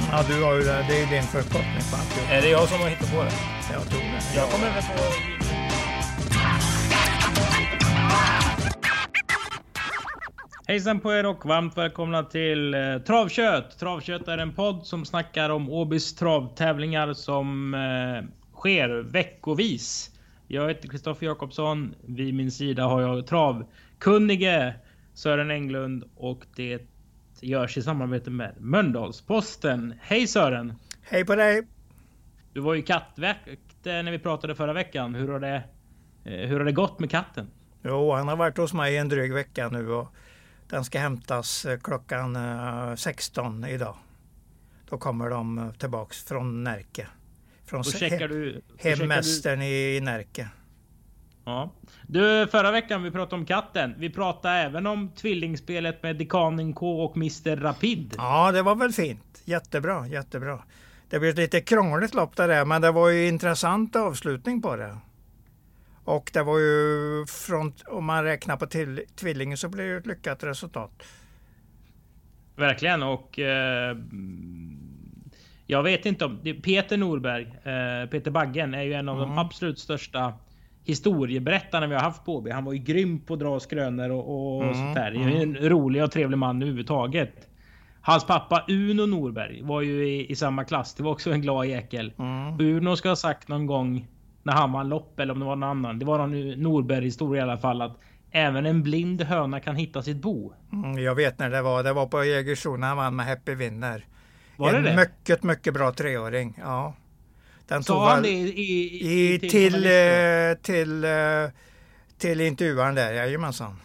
Det. Ja, du har ju det. Det är din förkortning på alltihop. Är det jag som har hittat på det? Jag tror det. Jag kommer väl på... Hejsan på er och varmt välkomna till eh, Travkött. Travkött är en podd som snackar om Åbys travtävlingar som eh, sker veckovis. Jag heter Kristoffer Jakobsson. Vid min sida har jag travkunnige Sören Englund och det görs i samarbete med Mölndalsposten. Hej Sören! Hej på dig! Du var ju kattväkt eh, när vi pratade förra veckan. Hur har det, eh, hur har det gått med katten? Jo, han har varit hos mig en dryg vecka nu och den ska hämtas eh, klockan eh, 16 idag. Då kommer de tillbaks från Närke. Från du... du hemmästaren i, i Närke. Ja. Du, förra veckan vi pratade om katten. Vi pratade även om tvillingspelet med Dekanen K och Mr Rapid. Ja, det var väl fint. Jättebra, jättebra. Det blev ett lite krångligt lopp det där, men det var ju intressant avslutning på det. Och det var ju från, om man räknar på till, tvillingen så blev det ett lyckat resultat. Verkligen och... Eh, jag vet inte om... Peter Norberg, eh, Peter Baggen, är ju en av de Mm. absolut största historieberättarna vi har haft på OB. Han var ju grym på att dra skrönor och, och Mm, sånt där. Det är ju En rolig och trevlig man överhuvudtaget. Hans pappa Uno Norberg var ju i, i samma klass. Det var också en glad jäkel. Mm. Uno ska ha sagt någon gång när han vann lopp eller om det var någon annan. Det var någon Norberg historia i alla fall att även en blind höna kan hitta sitt bo. Mm, jag vet när det var. Det var på Jägersro när han vann med Happy Winner. Var det en det? mycket, mycket bra treåring. Ja. Den tog han det i, i, i, till, eh, till, eh, till intervjuaren där, jajamensan.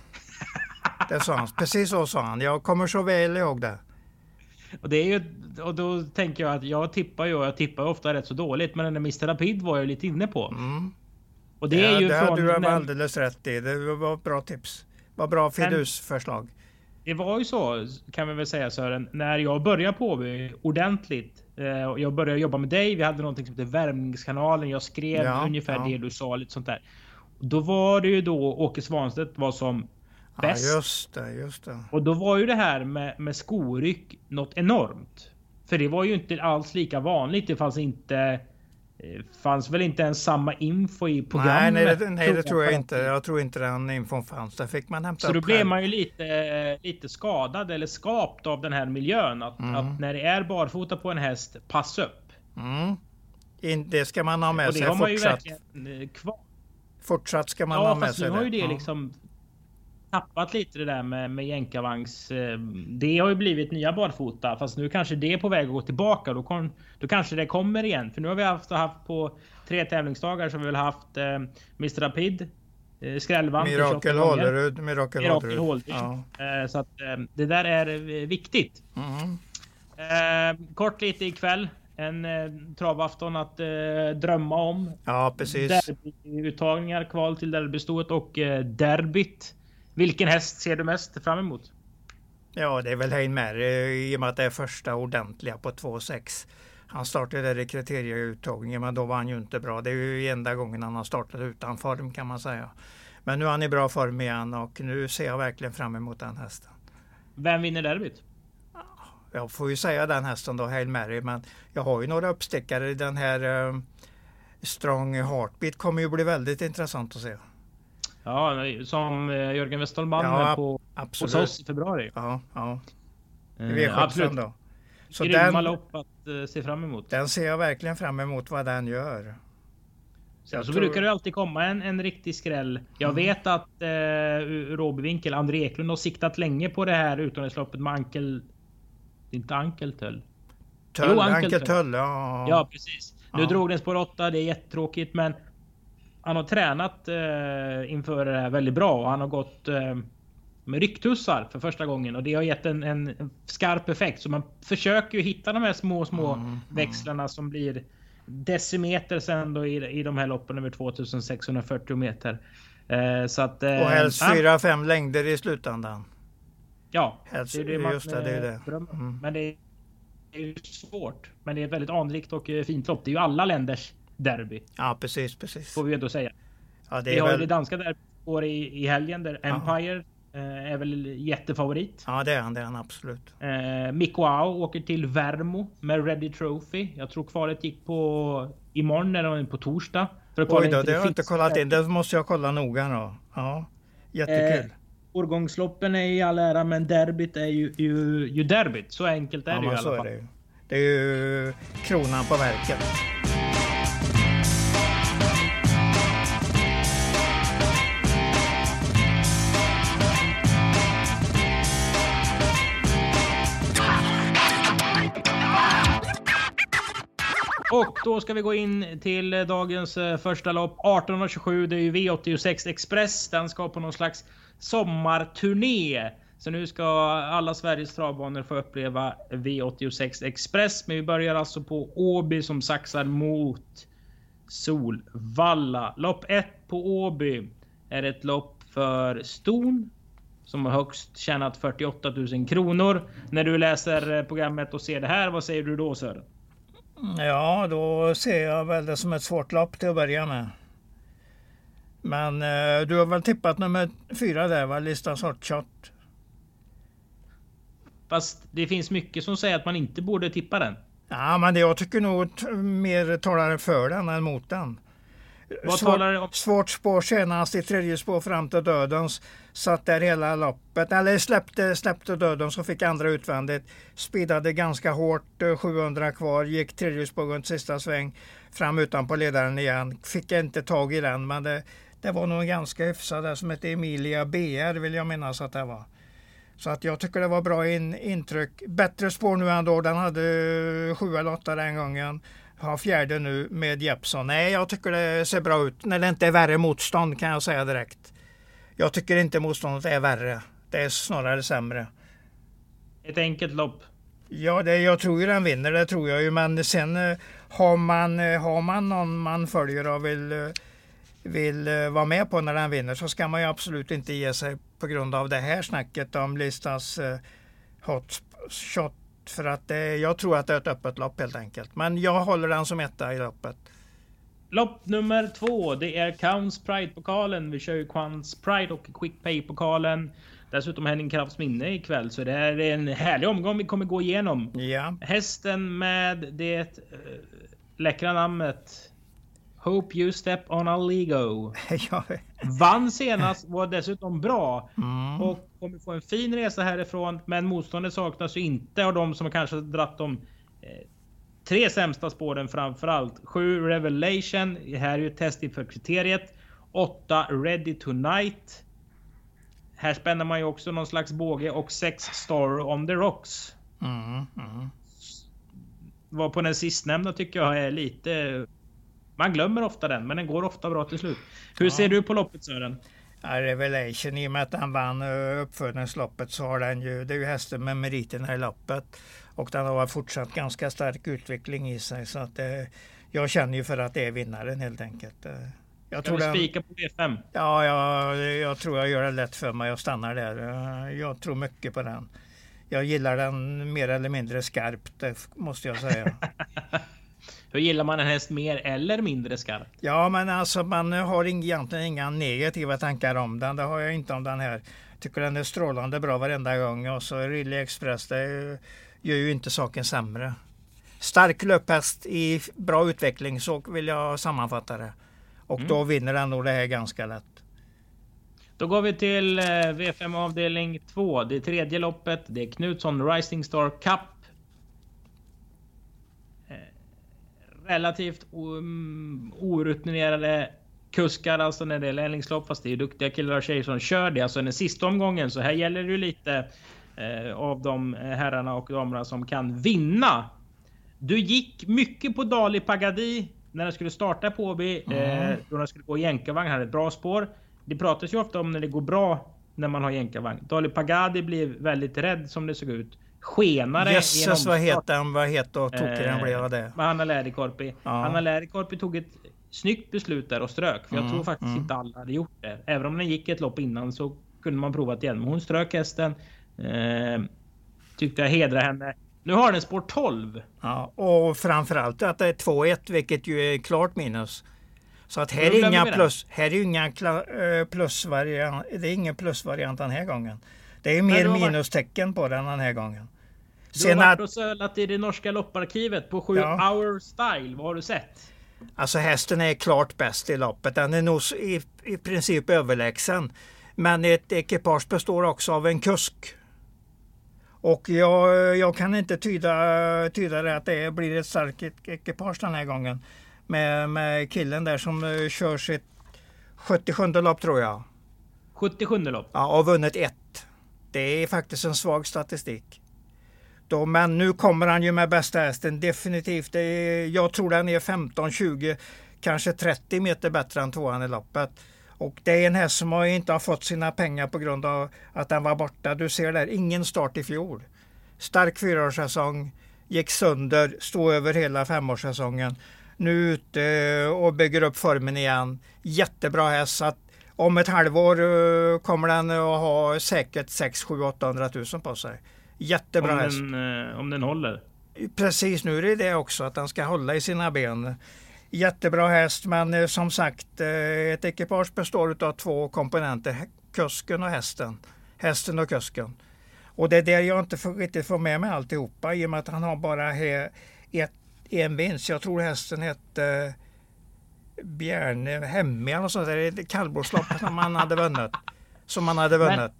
Det sa han. Precis så sa han. Jag kommer så väl ihåg det. Och det är ju och då tänker jag att jag tippar ju och jag tippar ofta rätt så dåligt. Men den där Mr Rapid var jag lite inne på. Mm. Och det är ju det från... du när- alldeles rätt i. Det var bra tips. Vad bra fidusförslag. Det var ju så kan vi väl säga Sören. När jag började på ordentligt. Eh, Jag började jobba med dig. Vi hade någonting som hette Värmningskanalen. Jag skrev Ja, ungefär ja. det du sa. Lite sånt där. Då var det ju då Åke Svanstedt var som Ja, bäst. just det, just det. Och då var ju det här med, med skoryck något enormt. För det var ju inte alls lika vanligt. Det fanns inte... eh, Fanns väl inte ens samma info i Nej, programmet. nej, det, nej, det tror jag inte. Jag tror inte den infon fanns. Där fick man hämta Så då blev man ju lite, lite skadad eller skapt av den här miljön. Att, Mm. att när det är barfota på en häst, pass upp. Mm. In, det ska man ha med Och det sig har man ju fortsatt. verkligen eh, kvar. Fortsatt ska man ha Ja, med fast sig nu har ju det Ja. liksom tappat lite det där med, med jänkarvagns. eh, Det har ju blivit nya barfota fast nu kanske det är på väg att gå tillbaka. Då, kom, då kanske det kommer igen. För nu har vi haft, haft på tre tävlingsdagar så har vi väl haft eh, Mr Rapid, eh, 28 Mirakel. Hålerud. Mirakel Hålerud. Ja. Eh, Så att eh, det där är eh, viktigt. Mm. Eh, kort lite ikväll. En travafton att drömma om. ja, precis. Derbyuttagningar, kval till derbystoet och derbyt. Vilken häst ser du mest fram emot? Ja, det är väl Hein Mary i och med att det är första ordentliga på 2,6. Han startade där i kriterieuttagningen, men då var han ju inte bra. Det är ju enda gången han har startat utan form kan man säga. Men nu är han i bra form igen och nu ser jag verkligen fram emot den hästen. Vem vinner derbyt? Jag får ju säga den hästen då, Hail Mary, men jag har ju några uppstickare i den här eh, Strong Heartbeat kommer ju bli väldigt intressant att se. Ja, som eh, Jörgen Westholm Ja, på, hos Absolut. oss i februari. Ja, ja. Eh, V75 absolut. då. Så Grymma den, lopp att eh, se fram emot. den ser jag verkligen fram emot vad den gör. Sen jag så tror- brukar det alltid komma en, en riktig skräll. Jag Mm. vet att eh, Råbyvinkel, André Eklund har siktat länge på det här utomhusloppet med Ankel... Det är inte Ankeltöll. Töll, Jo, Ankel Ankel Töll. Töll, ja. Ja, precis. Nu Ja. drog den spår 8. Det är jättetråkigt, men han har tränat eh, inför det här väldigt bra och han har gått eh, med rycktussar för första gången och det har gett en, en skarp effekt. Så man försöker ju hitta de här små, små Mm, växlarna som blir decimeter sen då i, i de här loppen över 2640 meter. Eh, så att, eh, och helst 4-5 längder i slutändan. Ja, helst, det är det man just det, det, är det. Mm. Men det är ju svårt. Men det är ett väldigt anrikt och eh, fint lopp. Det är ju alla länders derby. Ja, precis, precis. Får vi ändå säga. Ja, det vi har väl... det danska derbyt i, i helgen där Empire Eh, är väl jättefavorit. Ja det är han, det är han absolut. Eh, Mikko Au åker till Värmo med Ready Trophy. Jag tror kvalet gick på imorgon eller på torsdag. För Oj då, det har jag inte kollat in. Det måste jag kolla noga då. Ja, jättekul. Eh, årgångsloppen är i all ära, men derbyt är ju, ju, ju derbyt. Så enkelt är ja, det ju i alla fall. Det, det är ju kronan på verket. Och då ska vi gå in till dagens eh, första lopp. 18.27. Det är ju V86 Express. Den ska på någon slags sommarturné. Så nu ska alla Sveriges travbanor få uppleva V86 Express. Men vi börjar alltså på Åby som saxar mot Solvalla. Lopp 1 på Åby är ett lopp för Ston som har högst tjänat 48 000 kronor. När du läser eh, programmet och ser det här, vad säger du då Sören? Ja, då ser jag väl det som ett svårt lopp till att börja med. Men eh, du har väl tippat nummer fyra där va? Listans Hotshot? Fast det finns mycket som säger att man inte borde tippa den. Ja, men det, jag tycker nog mer talar för den än mot den. Vad svårt, talar om? Svårt spår senast i tredje spår fram till dödens. Satt där hela loppet. Eller släppte, släppte döden så fick andra utvändigt. Speedade ganska hårt, 700 eh, kvar. Gick tredje spår runt sista sväng. Fram utanpå ledaren igen. Fick inte tag i den men det, det var nog en ganska hyfsad där som hette Emilia BR vill jag minnas att det var. Så att jag tycker det var bra in, intryck. Bättre spår nu ändå. Den hade sju eller åtta den gången har fjärde nu med Jeppson. Nej, jag tycker det ser bra ut. När det inte är värre motstånd kan jag säga direkt. Jag tycker inte motståndet är värre. Det är snarare sämre. Ett enkelt lopp. Ja, det, jag tror ju den vinner, det tror jag ju. Men sen eh, har man, eh, har man någon man följer och vill, eh, vill vara med på när den vinner så ska man ju absolut inte ge sig på grund av det här snacket om listans hotshot för att eh, jag tror att det är ett öppet lopp helt enkelt. Men jag håller den som etta i loppet. Lopp nummer två, det är Counts Pride-pokalen. Vi kör ju Counts Pride och Quick Pay-pokalen. Dessutom Henning Krafts minne ikväll, så det är en härlig omgång vi kommer gå igenom. Ja. Hästen med det äh, läckra namnet Hope you step on a Lego. Vann senast, var dessutom bra. Mm. Och kommer få en fin resa härifrån. Men motståndet saknas ju inte av de som kanske dratt de eh, tre sämsta spåren framförallt. 7 Revelation. Här är ju test inför kriteriet. 8 Ready Tonight. Här spänner man ju också någon slags båge. Och 6 Star on the Rocks. Mm, mm. Var på den sistnämnda tycker jag är lite man glömmer ofta den, men den går ofta bra till slut. Hur ja. ser du på loppet Sören? Ja, Revelation, i och med att den vann eh, uppfödningsloppet så har den ju, det är ju hästen med meriterna i loppet. Och den har fortsatt ganska stark utveckling i sig. Så att eh, jag känner ju för att det är vinnaren helt enkelt. Eh, jag tror du spika på V5? Ja, jag, jag tror jag gör det lätt för mig och stannar där. Jag tror mycket på den. Jag gillar den mer eller mindre skarpt, det måste jag säga. Hur gillar man en häst mer eller mindre skarpt? Ja, men alltså man har egentligen inga negativa tankar om den. Det har jag inte om den här. Tycker den är strålande bra varenda gång och så Riley Express, det gör ju inte saken sämre. Stark löphäst i bra utveckling, så vill jag sammanfatta det. Och mm. då vinner den nog det här ganska lätt. Då går vi till eh, V5 avdelning 2. Det tredje loppet. Det är Knutsson Rising Star Cup. Relativt um, orutinerade kuskar alltså när det är lärlingslopp. Fast det är duktiga killar och tjejer som kör det. Alltså den sista omgången. Så här gäller det ju lite eh, av de herrarna och damerna som kan vinna. Du gick mycket på Dali Pagadi när den skulle starta på Åby. Mm. Eh, då den skulle gå jänkarvagn. hade ett bra spår. Det pratas ju ofta om när det går bra när man har jänkarvagn. Dali Pagadi blev väldigt rädd som det såg ut. Skenare. Jösses vad het den vad het och tokig den blev av det. Med Hanna Lähdekorpi. Ja. Hanna Lähdekorpi tog ett snyggt beslut där och strök. För jag mm, tror faktiskt mm. inte alla hade gjort det. Även om den gick ett lopp innan så kunde man provat igen. Men hon strök hästen. Eh, tyckte jag hedrar henne. Nu har den spår 12. Ja, och framförallt att det är 2-1, vilket ju är klart minus. Så att här är inga plus, här är inga eh, plusvariant, det är ingen plusvariant den här gången. Det är mer minustecken på den den här gången. Du har varit och sölat i det norska lopparkivet på 7 ja. hour style. Vad har du sett? Alltså hästen är klart bäst i loppet. Den är nog i, i princip överlägsen. Men ett ekipage består också av en kusk. Och jag, jag kan inte tyda, tyda det att det blir ett starkt ekipage den här gången. Med, med killen där som uh, kör sitt 77 lopp tror jag. 77 lopp? Ja, och vunnit ett. Det är faktiskt en svag statistik. Då, men nu kommer han ju med bästa hästen definitivt. Är, jag tror den är 15, 20, kanske 30 meter bättre än tvåan i loppet. Och det är en häst som inte har fått sina pengar på grund av att den var borta. Du ser där, ingen start i fjol. Stark fyraårssäsong, gick sönder, stod över hela femårssäsongen. Nu ute och bygger upp formen igen. Jättebra häst. Så att om ett halvår eh, kommer den att ha säkert 6 7 800 000 på sig. Jättebra om häst. Den, eh, om den håller? Precis, nu är det det också, att den ska hålla i sina ben. Jättebra häst, men eh, som sagt, ett ekipage består av två komponenter, kusken och hästen. Hästen och kusken. Och det är där jag inte får, riktigt får med mig alltihopa i och med att han har bara he, ett, en vinst. Jag tror hästen hette Bjärne Hemme och sånt där. Ett kallblodslopp som han hade vunnit. Som han hade vunnit.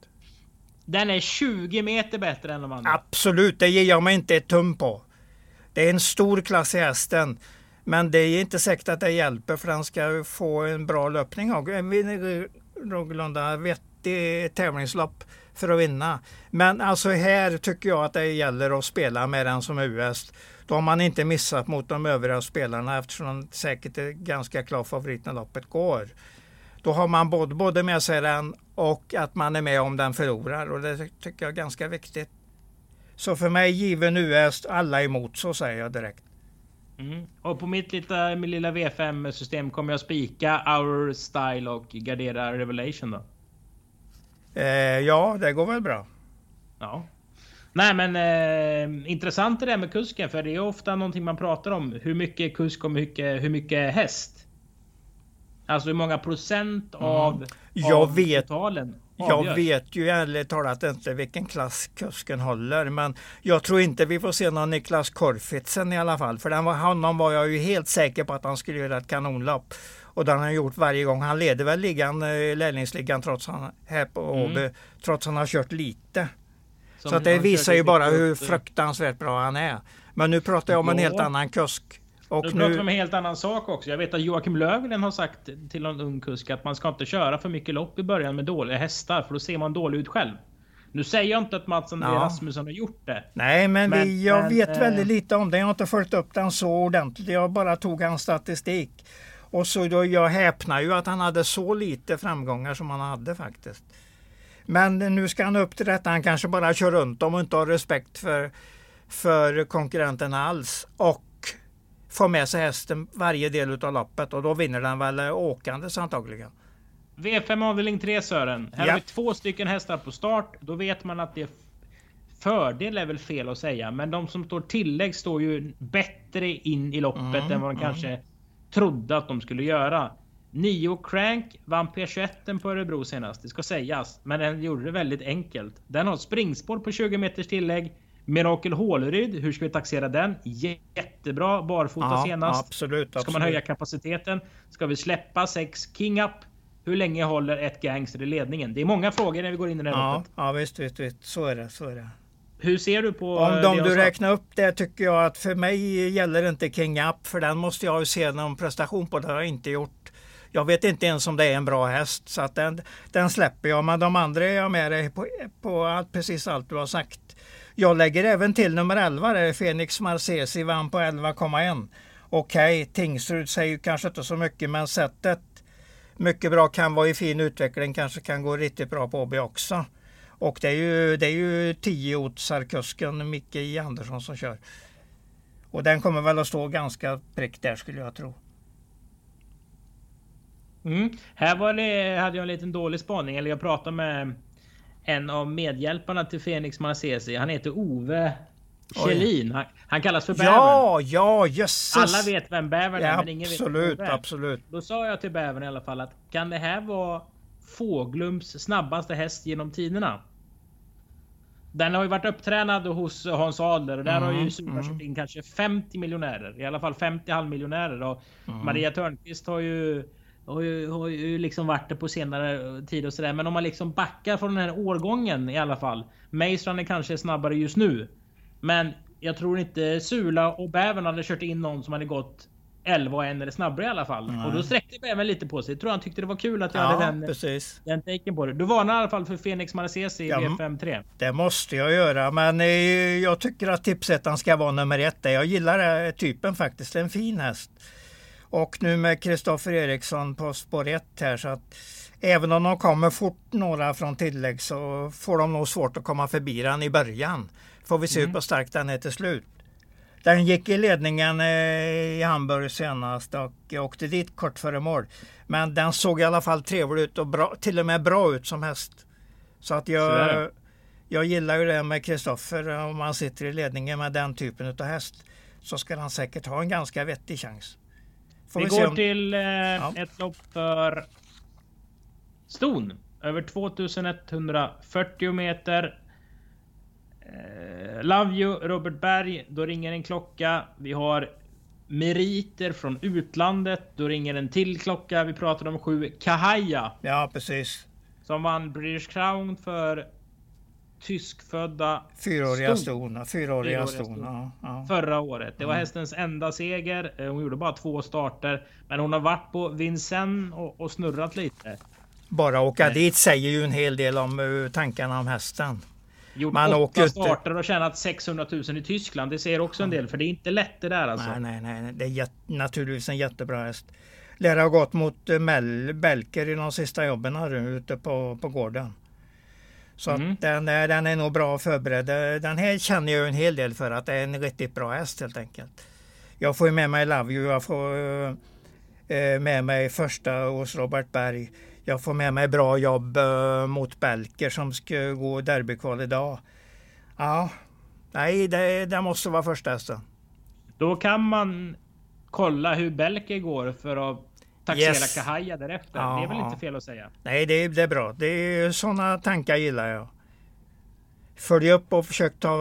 Den är 20 meter bättre än de andra. Absolut, det ger jag mig inte ett tum på. Det är en stor klass i hästen. Men det är inte säkert att det hjälper för den ska få en bra löpning och en någorlunda vettig tävlingslopp för att vinna. Men alltså här tycker jag att det gäller att spela med den som US. Då har man inte missat mot de övriga spelarna eftersom de säkert är ganska klar favorit när loppet går. Då har man både, både med sig den och att man är med om den förlorar och det tycker jag är ganska viktigt. Så för mig given US, alla emot så säger jag direkt. Mm. Och på mitt lilla, min lilla V5 system kommer jag spika Our Style och gardera Revelation då? Eh, ja, det går väl bra. Ja. Nej men eh, intressant det där med kusken för det är ofta någonting man pratar om. Hur mycket kusk och hur mycket, hur mycket häst? Alltså hur många procent mm. av, jag av vet, totalen avgörs. Jag vet ju ärligt talat inte vilken klass kusken håller. Men jag tror inte vi får se någon Niklas Korfitsen i alla fall. För den var, honom var jag ju helt säker på att han skulle göra ett kanonlopp. Och det har han gjort varje gång. Han leder väl ligan, eh, lärlingsligan trots han, här på mm. Åby, trots han har kört lite. Så att det visar ju bara hur fruktansvärt bra han är. Men nu pratar jag om en helt annan kusk. Och nu pratar vi om en helt annan sak också. Jag vet att Joakim Löfgren har sagt till någon ung kusk att man ska inte köra för mycket lopp i början med dåliga hästar för då ser man dålig ut själv. Nu säger jag inte att Mats André ja. Rasmusson har gjort det. Nej, men, men vi, jag men, vet äh... väldigt lite om det. Jag har inte följt upp den så ordentligt. Jag bara tog hans statistik. Och så då jag häpnar ju att han hade så lite framgångar som han hade faktiskt. Men nu ska han upp till detta. Han kanske bara kör runt dem och inte har respekt för, för konkurrenterna alls. Och får med sig hästen varje del av loppet och då vinner den väl åkandes antagligen. V5 avdelning 3 Sören. Här ja. har vi två stycken hästar på start. Då vet man att det är fördel är väl fel att säga, men de som står tillägg står ju bättre in i loppet mm, än vad de mm. kanske trodde att de skulle göra. Nio Crank vann P21 på Örebro senast, det ska sägas. Men den gjorde det väldigt enkelt. Den har springspår på 20 meters tillägg. Mirakel Håleryd, hur ska vi taxera den? Jättebra barfota ja, senast. Absolut, Ska man höja kapaciteten? Ska vi släppa 6 King Up? Hur länge håller ett gangster i ledningen? Det är många frågor när vi går in i det här ja, loppet. Ja visst, visst, visst, så är det. Så är det. Hur ser du på Om de du räknar upp det tycker jag att för mig gäller inte King Up för den måste jag ju se någon prestation på. Det har jag inte gjort. Jag vet inte ens om det är en bra häst så att den, den släpper jag. Men de andra är jag med dig på, på allt, precis allt du har sagt. Jag lägger även till nummer 11 där Fenix Marcesi vann på 11,1. Okej, okay, Tingsrud säger kanske inte så mycket men sättet mycket bra kan vara i fin utveckling, kanske kan gå riktigt bra på Åby också. Och det är ju, det är ju tiotsarkusken Micke J Andersson som kör. Och den kommer väl att stå ganska prick där skulle jag tro. Mm. Här var det, hade jag en liten dålig spaning. Eller jag pratade med en av medhjälparna till Fenix Marcesi. Han heter Ove Kjellin. Han, han, kallas för Bävern. Ja, ja, jösses! Alla vet vem Bävern är, ja, men ingen absolut, vet vem absolut. Då sa jag till Bävern i alla fall att kan det här vara Fåglums snabbaste häst genom tiderna? Den har ju varit upptränad hos Hans Adler och där mm, har ju Sura mm. kört in kanske 50 miljonärer. I alla fall 50 halvmiljonärer. Och mm. Maria Törnqvist har ju har ju, har ju liksom varit det på senare tid och sådär. Men om man liksom backar från den här årgången i alla fall. Maestran är kanske snabbare just nu. Men jag tror inte Sula och Bävern hade kört in någon som hade gått 11 och en eller snabbare i alla fall. Mm. Och då sträckte Bävern lite på sig. Jag tror han tyckte det var kul att jag ja, hade den, precis. den taken på det. Du varnar i alla fall för Fenix Maracesi i ja, V53. Det måste jag göra. Men eh, jag tycker att tipsettan ska vara nummer ett. Jag gillar typen faktiskt. En fin häst. Och nu med Kristoffer Eriksson på spår 1 här så att även om de kommer fort några från tillägg så får de nog svårt att komma förbi den i början. Får vi se mm. hur stark den är till slut. Den gick i ledningen eh, i Hamburg senast och åkte dit kort före mål. Men den såg i alla fall trevlig ut och bra, till och med bra ut som häst. Så att jag, jag gillar ju det med Kristoffer. Om man sitter i ledningen med den typen av häst så ska han säkert ha en ganska vettig chans. Vi, vi går till eh, ja. ett lopp för ston. Över 2140 meter. Eh, Love you Robert Berg. Då ringer en klocka. Vi har meriter från utlandet. Då ringer en till klocka. Vi pratade om sju Kahaya. Ja, precis. Som vann British Crown för tyskfödda Fyraåriga ston. Fyraåriga ston. Ja, ja. Förra året. Det var mm. hästens enda seger. Eh, hon gjorde bara två starter. Men hon har varit på Vincennes och, och snurrat lite. Bara åka Nej. dit säger ju en hel del om uh, tankarna om hästen. Gjort Man åtta starter och tjänat 600 000 i Tyskland. Det säger också en del. För det är inte lätt det där alltså. Nej, nej, nej. Det är naturligtvis en jättebra häst. Lär ha gått mot uh, Mel Belker i de sista jobben här ute på, på gården. Så mm. den, är, den är nog bra förberedd. Den här känner jag en hel del för att det är en riktigt bra häst helt enkelt. Jag får med mig Love You, jag får eh, med mig första hos Robert Berg. Jag får med mig bra jobb eh, mot Belker som ska gå derbykval idag. Ja, nej det, det måste vara första hästen. Då kan man kolla hur Belker går för att taxera yes. Kahaya därefter. Ja, det är väl inte fel att säga? Nej, det är, det är bra. Det är sådana tankar gillar jag. Följ upp och försök ta,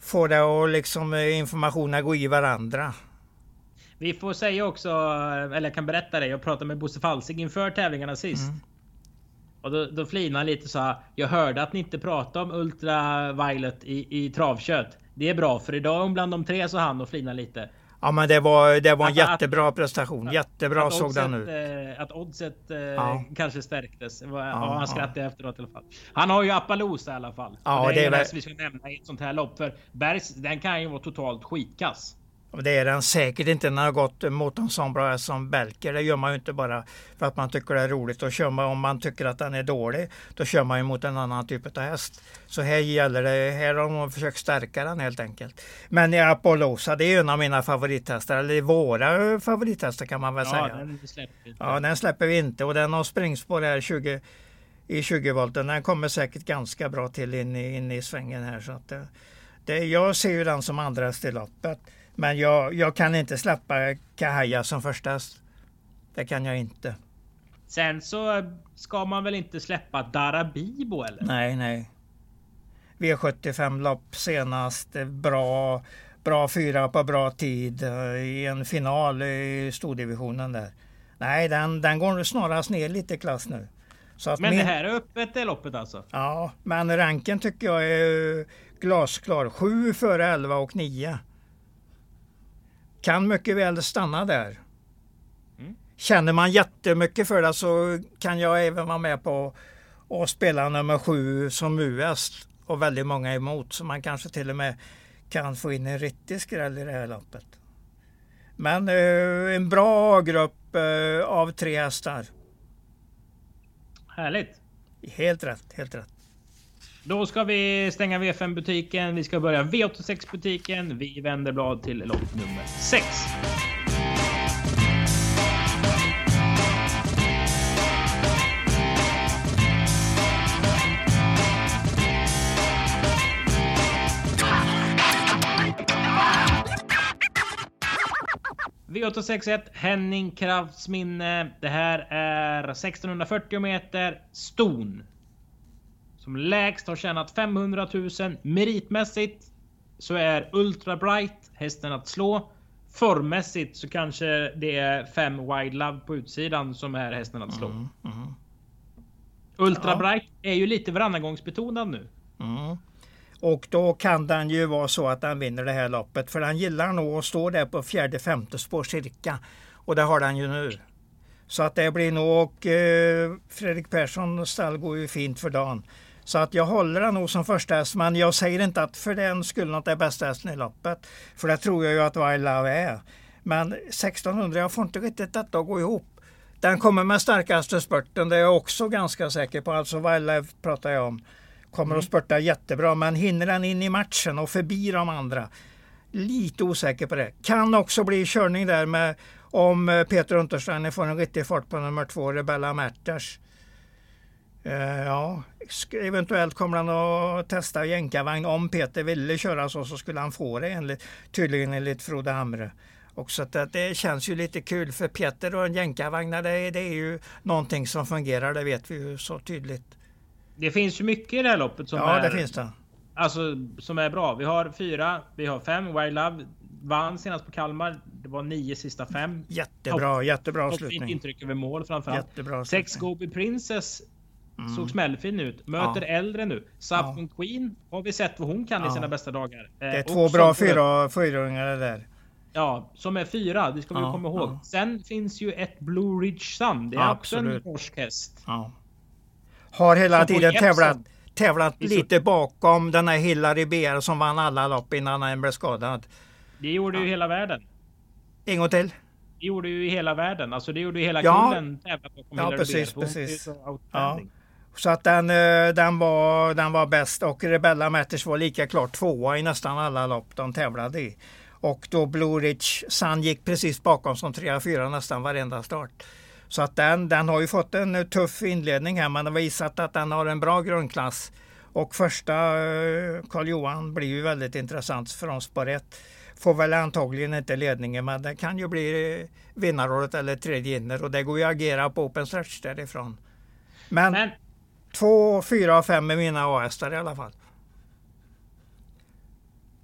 få det och liksom eh, informationen gå i varandra. Vi får säga också, eller jag kan berätta det. Jag pratade med Bosse Falsing inför tävlingarna sist. Mm. Och då, då flinade han lite så Jag hörde att ni inte pratade om Ultra Violet i, i travkött. Det är bra för idag är hon bland de tre så han och flinade lite. Ja men det var, det var en att, jättebra att, prestation. Jättebra att såg oddset, den ut. Eh, att oddset eh, ja. kanske stärktes. Ja, ja, han skrattade ja. efteråt i alla fall. Han har ju Appaloosa i alla fall. Ja, det, det är det vi ska nämna i ett sånt här lopp. För Bergs, den kan ju vara totalt skitkass. Det är den säkert inte när det har gått mot en sån bra häst som Belker. Det gör man ju inte bara för att man tycker det är roligt. Och kör man, om man tycker att den är dålig, då kör man ju mot en annan typ av häst. Så här gäller det, här har de försökt stärka den helt enkelt. Men Apollosa, det är en av mina favorithästar, eller våra favorithästar kan man väl ja, säga. Den släpper vi inte. Ja, den släpper vi inte och den har springspår här 20 i 20 volten. Den kommer säkert ganska bra till in i, in i svängen här. Så att det, det, jag ser ju den som andra i loppet. Men jag, jag kan inte släppa Kahaya som första Det kan jag inte. Sen så ska man väl inte släppa Darabibo eller? Nej, nej. V75 lopp senast. Bra, bra fyra på bra tid i en final i stordivisionen där. Nej, den, den går snarast ner lite klass nu. men min... det här är öppet det loppet alltså? Ja, men ranken tycker jag är glasklar. 7 före 11 och 9 kan mycket väl stanna där. Mm. Känner man jättemycket för det så kan jag även vara med på att spela nummer sju som US och väldigt många emot. Så man kanske till och med kan få in en riktig skräll i det här loppet. Men eh, en bra grupp eh, av tre hästar. Härligt! Helt rätt, helt rätt. Då ska vi stänga V5-butiken. Vi ska börja V86-butiken. Vi vänder blad till lopp nummer 6. V861 Henning Krafts minne. Det här är 1640 meter ston. Som lägst har tjänat 500 000 meritmässigt. Så är Ultra Bright hästen att slå. Formmässigt så kanske det är 5 Wide Love på utsidan som är hästen att slå. Mm, mm. Ultra ja. Bright är ju lite varannagångsbetonad nu. Mm. Och då kan den ju vara så att den vinner det här loppet. För den gillar nog att stå där på fjärde, femte spår cirka. Och det har den ju nu. Så att det blir nog, och eh, Fredrik Persson stall går ju fint för dagen. Så att jag håller den nog som första häst, men jag säger inte att för den skulle något är bästa hästen i loppet. För det tror jag ju att Wild Love är. Men 1600, jag får inte riktigt detta att gå ihop. Den kommer med starkaste spurten, det är jag också ganska säker på. Alltså Wild Love pratar jag om. Kommer mm. att spurta jättebra, men hinner den in i matchen och förbi de andra? Lite osäker på det. Kan också bli körning där med om eh, Peter Untersteiner får en riktig fart på nummer två, Rebella Merters. Uh, ja, eventuellt kommer han att testa jänkarvagn. Om Peter ville köra så, så skulle han få det enligt, tydligen enligt Frode Hamre. Och så att det känns ju lite kul för Peter och en jänkarvagn, det, det är ju någonting som fungerar, det vet vi ju så tydligt. Det finns ju mycket i det här loppet som ja, är... det finns det. Alltså som är bra. Vi har fyra, vi har fem. Wild Love vann senast på Kalmar. Det var nio sista fem. Jättebra, Top, jättebra avslutning. Fint intryck över mål framförallt. Jättebra Sex Gobi Princess mm. såg smällfin ut. Möter ja. äldre nu. Sapphon ja. Queen har vi sett vad hon kan ja. i sina bästa dagar. Det är eh, två bra fyra, fyraåringar där. Ja, som är fyra. Det ska vi komma ihåg. Sen finns ju ett Blue Ridge Sun. Det är också en norsk häst. Har hela tiden tävlat, tävlat lite bakom den här Hillary BR som vann alla lopp innan han blev skadad. Det gjorde ju hela världen. En gång till. Det gjorde ju hela världen. Alltså det gjorde ju hela ja. kullen ja, precis. Precis. Ja så att den, eh, den, var, den var bäst och Rebella Matters var lika klart tvåa i nästan alla lopp de tävlade i. Och då Blue Ridge Sun gick precis bakom som trea, fyra nästan varenda start. Så att den, den har ju fått en eh, tuff inledning här. Man har visat att den har en bra grundklass. Och första eh, Karl Johan blir ju väldigt intressant från spår 1. Får väl antagligen inte ledningen men det kan ju bli vinnarrådet eller tredje inner och det går ju att agera på open stretch därifrån. Men, men två, fyra och fem är mina A-hästar i alla fall.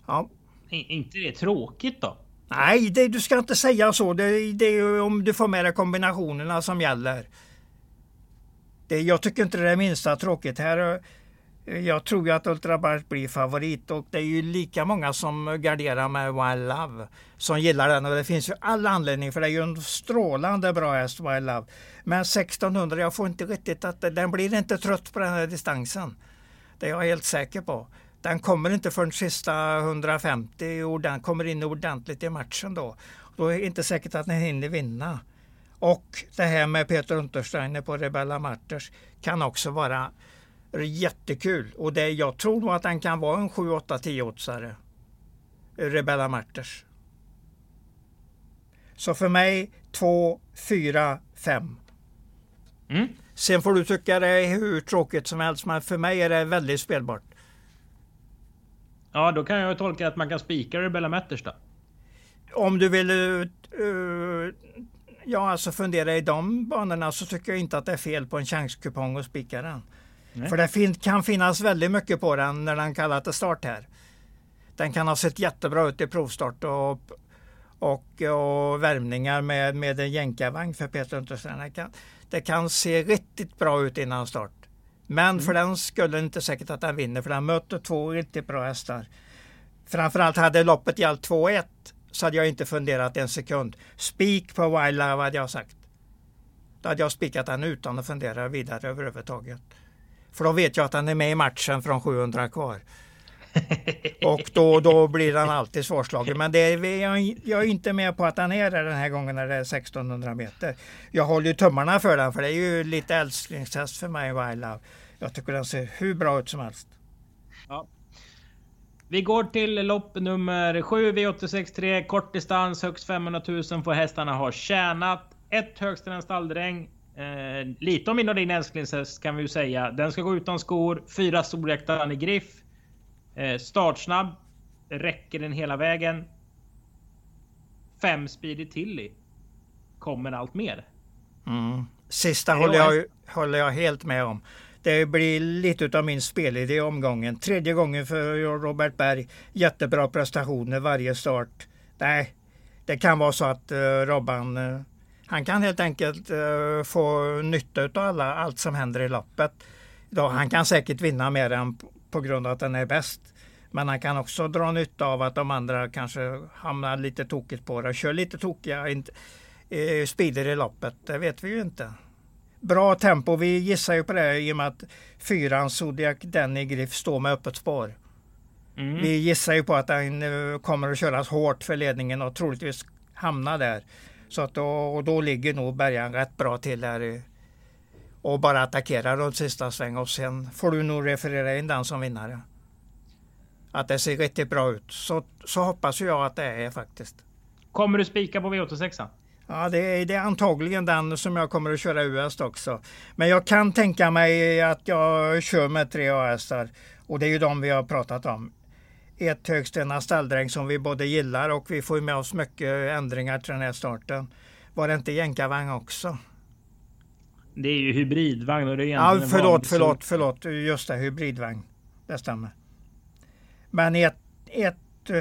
Ja. Är inte det tråkigt då? Nej, det, du ska inte säga så. Det, det är om du får med dig kombinationerna som gäller. Det, jag tycker inte det är minsta tråkigt. här. Jag tror ju att Ultrabart blir favorit och det är ju lika många som garderar med Wild Love som gillar den och det finns ju all anledning för det är ju en strålande bra häst Wild Love. Men 1600, jag får inte riktigt att den blir inte trött på den här distansen. Det är jag helt säker på. Den kommer inte förrän sista 150 och den kommer in ordentligt i matchen då. Då är det inte säkert att den hinner vinna. Och det här med Peter Untersteiner på Rebella Marters kan också vara jättekul. Och det, jag tror nog att den kan vara en 7, 8, 10 oddsare. Rebella Marters. Så för mig 2, 4, 5. Mm. Sen får du tycka det är hur tråkigt som helst men för mig är det väldigt spelbart. Ja, då kan jag tolka att man kan spika Rebella Matters då. Om du vill uh, ja, alltså fundera i de banorna så tycker jag inte att det är fel på en chanskupong och spika den. Nej. För det kan finnas väldigt mycket på den när den kallar till start här. Den kan ha sett jättebra ut i provstart och, och, och värmningar med, med en jänkarvagn för Peter Unterstein. Det kan, det kan se riktigt bra ut innan start. Men mm. för den skulle inte säkert att den vinner för den möter två riktigt bra hästar. Framförallt hade loppet gällt 2-1 så hade jag inte funderat en sekund. Spik på Wild Love hade jag sagt. Då hade jag spikat den utan att fundera vidare överhuvudtaget. För då vet jag att den är med i matchen från 700 kvar. Och då, då blir den alltid svårslagen. Men det är, jag, jag är inte med på att den är där den här gången när det är 1600 meter. Jag håller ju tummarna för den för det är ju lite älsklingshäst för mig, Wild Love. Jag tycker den ser hur bra ut som helst. Ja. Vi går till lopp nummer 7 V863 kort distans högst 500 000 får hästarna ha tjänat. Ett högst en stalldräng. Eh, lite om min och din älsklingshäst kan vi ju säga. Den ska gå utan skor. Fyra storjäktaren i griff. Eh, startsnabb. Räcker den hela vägen. Fem Speedy Tilly. Kommer allt mer. Mm. Sista håller jag, håller jag helt med om. Det blir lite av min spelidé i omgången. Tredje gången för Robert Berg. Jättebra prestationer varje start. Nej, det kan vara så att uh, Robban uh, han kan helt enkelt uh, få nytta av alla, allt som händer i loppet. Då, han kan säkert vinna mer än på grund av att den är bäst. Men han kan också dra nytta av att de andra kanske hamnar lite tokigt på det. Kör lite tokiga eh, speeder i loppet. Det vet vi ju inte. Bra tempo. Vi gissar ju på det i och med att fyran Zodiac Denny Griff står med öppet spår. Mm. Vi gissar ju på att den uh, kommer att köras hårt för ledningen och troligtvis hamna där. Så att då, och då ligger nog Bergan rätt bra till här och bara attackera runt sista sväng och sen får du nog referera in den som vinnare. Att det ser riktigt bra ut. Så, så hoppas jag att det är faktiskt. Kommer du spika på V86? Ja, det är, det är antagligen den som jag kommer att köra US också. Men jag kan tänka mig att jag kör med tre AS-ar. Och det är ju de vi har pratat om. Ett högstena stalldräng som vi både gillar och vi får med oss mycket ändringar till den här starten. Var det inte jänkarvagn också? Det är ju hybridvagn och det är Ja, förlåt, förlåt, förlåt. Just det, hybridvagn. Det stämmer. Men 1,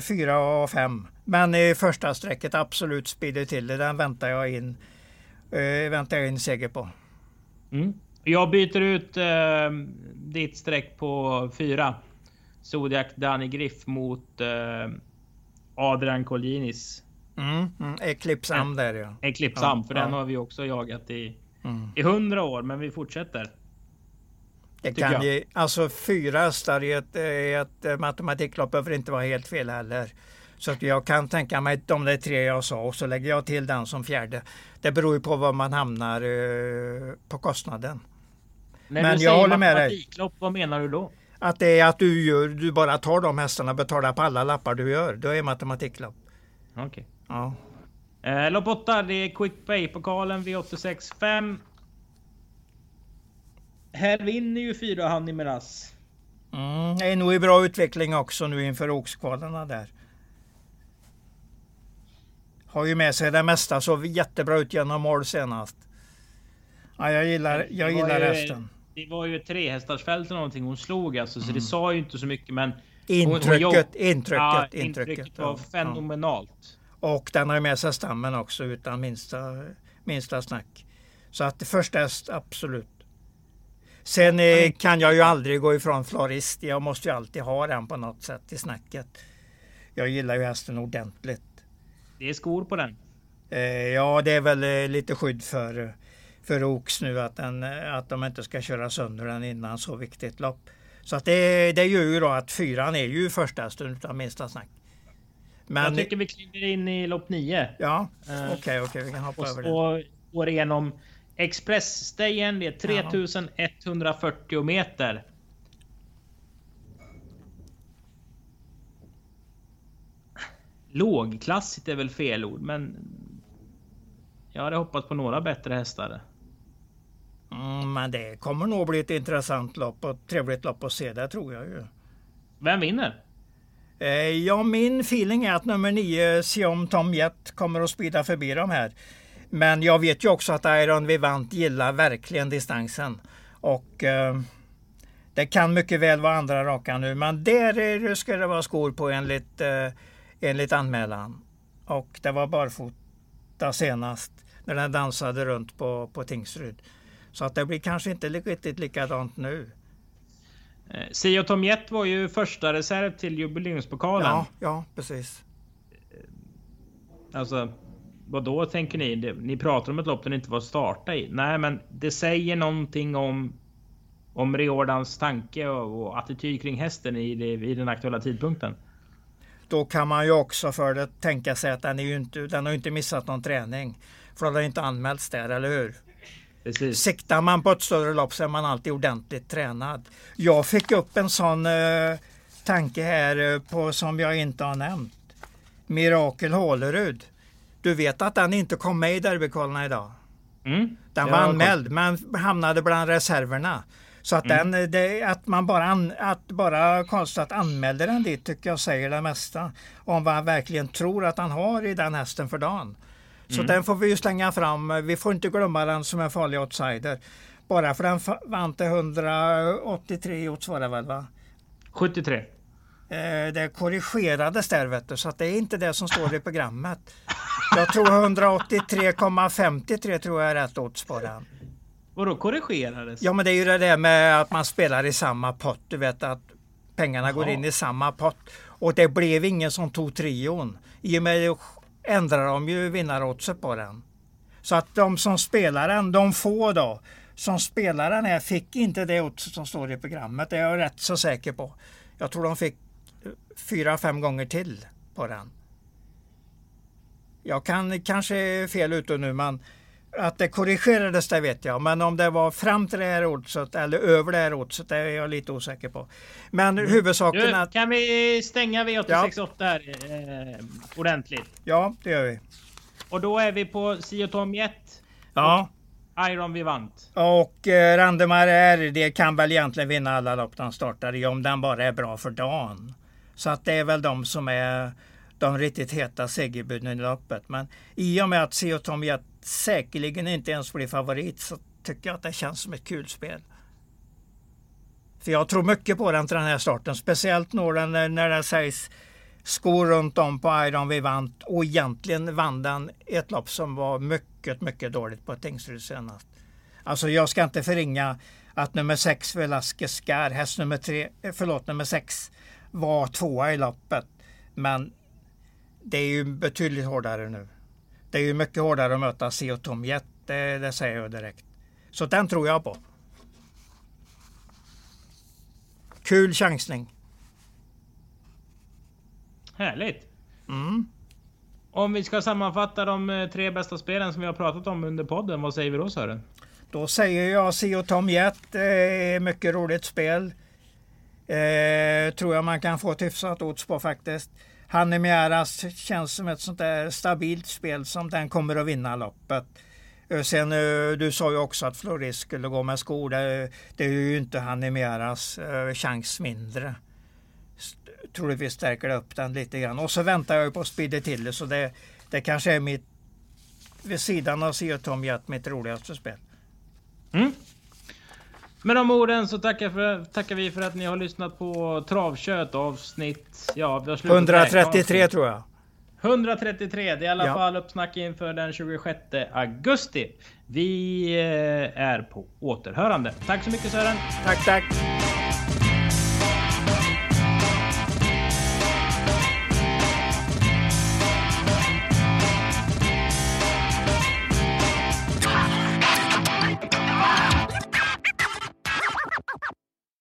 4 och 5. Men i första strecket absolut speeder till det. Den väntar jag in, uh, väntar jag in seger på. Mm. Jag byter ut uh, ditt streck på 4. Zodiac Danny Griff mot uh, Adrian Colginis. Mm, mm. Eclipsam där ja. Eclipsam, ja, för ja. den har vi också jagat i, mm. i 100 år. Men vi fortsätter. Det kan ge, alltså fyra hästar i ett, ett matematiklopp behöver inte vara helt fel heller. Så att jag kan tänka mig de där tre jag sa och så lägger jag till den som fjärde. Det beror ju på var man hamnar uh, på kostnaden. När Men du jag håller med dig. Vad menar du då? Att det är att du gör, du bara tar de hästarna och betalar på alla lappar du gör. Då är matematiklopp. Okej. Okay. Ja. Eh, lopp 8, det är Quick Pay-pokalen V865. Här vinner ju fyra Hanni Miraz. Mm, det är nog i bra utveckling också nu inför åkskvalarna där. Har ju med sig det mesta, såg jättebra ut genom mål senast. Ja, jag gillar, jag gillar hästen. Det var ju ett trehästarsfält eller någonting hon slog alltså, så det mm. sa ju inte så mycket men... Intrycket, hon, hon intrycket, ja, intrycket, intrycket var fenomenalt. Och den har ju med sig stammen också utan minsta, minsta snack. Så att första häst, absolut. Sen eh, kan jag ju aldrig gå ifrån florist. Jag måste ju alltid ha den på något sätt i snacket. Jag gillar ju hästen ordentligt. Det är skor på den. Eh, ja, det är väl eh, lite skydd för, för Oaks nu att, den, eh, att de inte ska köra sönder den innan så viktigt lopp. Så att det, det gör ju då att fyran är ju första hästen utan minsta snack. Men, jag tycker vi kliver in i lopp 9. Ja, okej, uh, okej, okay, okay, vi kan hoppa och, över det. Och går igenom Expressstagen, det är 3140 meter. Lågklassigt är väl fel ord, men jag hade hoppats på några bättre hästar. Mm, men det kommer nog bli ett intressant lopp och trevligt lopp att se det tror jag ju. Vem vinner? Eh, ja, min feeling är att nummer 9, Siom Tom Jet, kommer att spida förbi de här. Men jag vet ju också att Iron Vivant gillar verkligen distansen. Och eh, det kan mycket väl vara andra raka nu, men där ska det vara skor på enligt eh, enligt anmälan. Och det var barfota senast när den dansade runt på, på Tingsryd. Så att det blir kanske inte riktigt likadant nu. Eh, Sio Tomjet var ju första reserv till jubileumspokalen. Ja, ja precis. Alltså, vad då tänker ni? Ni pratar om ett lopp den inte var starta i. Nej, men det säger någonting om om Riordans tanke och, och attityd kring hästen i, i den aktuella tidpunkten. Då kan man ju också för det tänka sig att den, är inte, den har inte missat någon träning. För den har inte anmälts där, eller hur? Precis. Siktar man på ett större lopp så är man alltid ordentligt tränad. Jag fick upp en sån eh, tanke här eh, på som jag inte har nämnt. Mirakel Hålerud. Du vet att den inte kom med i derbykollen idag? Mm. Den var anmäld men hamnade bland reserverna. Så att, mm. den, det, att man bara, an, att bara Karlstad anmälde den dit tycker jag säger det mesta. Om vad han verkligen tror att han har i den hästen för dagen. Så mm. den får vi ju slänga fram. Vi får inte glömma den som en farlig outsider. Bara för den vann till 183 odds var det väl va? 73. Eh, det korrigerades där vet du, så att det är inte det som står i programmet. Jag tror 183,53 tror jag är rätt odds på den. Vadå korrigerades? Ja men det är ju det där med att man spelar i samma pott. Du vet att pengarna Jaha. går in i samma pott. Och det blev ingen som tog trion. I och med ändrar de ju vinnaroddset på den. Så att de som spelar den, de få då, som spelar den här fick inte det oddset som står i programmet. Det är jag rätt så säker på. Jag tror de fick eh, fyra, fem gånger till på den. Jag kan kanske fel ute nu men att det korrigerades det vet jag, men om det var fram till det här oddset eller över det här oddset det är jag lite osäker på. Men mm. huvudsaken du, att... Kan vi stänga V868 ja. här eh, ordentligt? Ja, det gör vi. Och då är vi på Sio Tom Jet. Ja. Iron Vivant. Och eh, Randemar R, det kan väl egentligen vinna alla lopp den startar i om den bara är bra för dagen. Så att det är väl de som är de riktigt heta segerbuden i loppet. Men i och med att Sio Tom Jet säkerligen inte ens blir favorit så tycker jag att det känns som ett kul spel. För jag tror mycket på den till den här starten. Speciellt när, när det sägs skor runt om på Iron Vivant och egentligen vann den ett lopp som var mycket, mycket dåligt på Tingsryd senast. Alltså jag ska inte förringa att nummer 6 Velasquez Scar, häst nummer 3, eh, förlåt nummer 6 var tvåa i loppet. Men det är ju betydligt hårdare nu. Det är ju mycket hårdare att möta Seo Tom Jet, det, det säger jag direkt. Så den tror jag på. Kul chansning. Härligt. Mm. Om vi ska sammanfatta de eh, tre bästa spelen som vi har pratat om under podden, vad säger vi då Sören? Då säger jag Sio Tom Jet. Eh, mycket roligt spel. Eh, tror jag man kan få ett hyfsat odds på faktiskt. Hannemieras känns som ett sånt där stabilt spel som den kommer att vinna loppet. Eh, sen eh, du sa ju också att Floris skulle gå med skor. Det, det är ju inte Hannemieras eh, chans mindre. Troligtvis stärker det upp den lite grann. Och så väntar jag på Speedy till så det, det kanske är mitt vid sidan av C.O. Tom Jet mitt roligaste spel. Mm. Med de orden så tackar, för, tackar vi för att ni har lyssnat på Travkött avsnitt... Ja, vi har 133 tror jag. 133, det är i alla ja. fall uppsnack inför den 26 augusti. Vi eh, är på återhörande. Tack så mycket Sören. Tack, tack.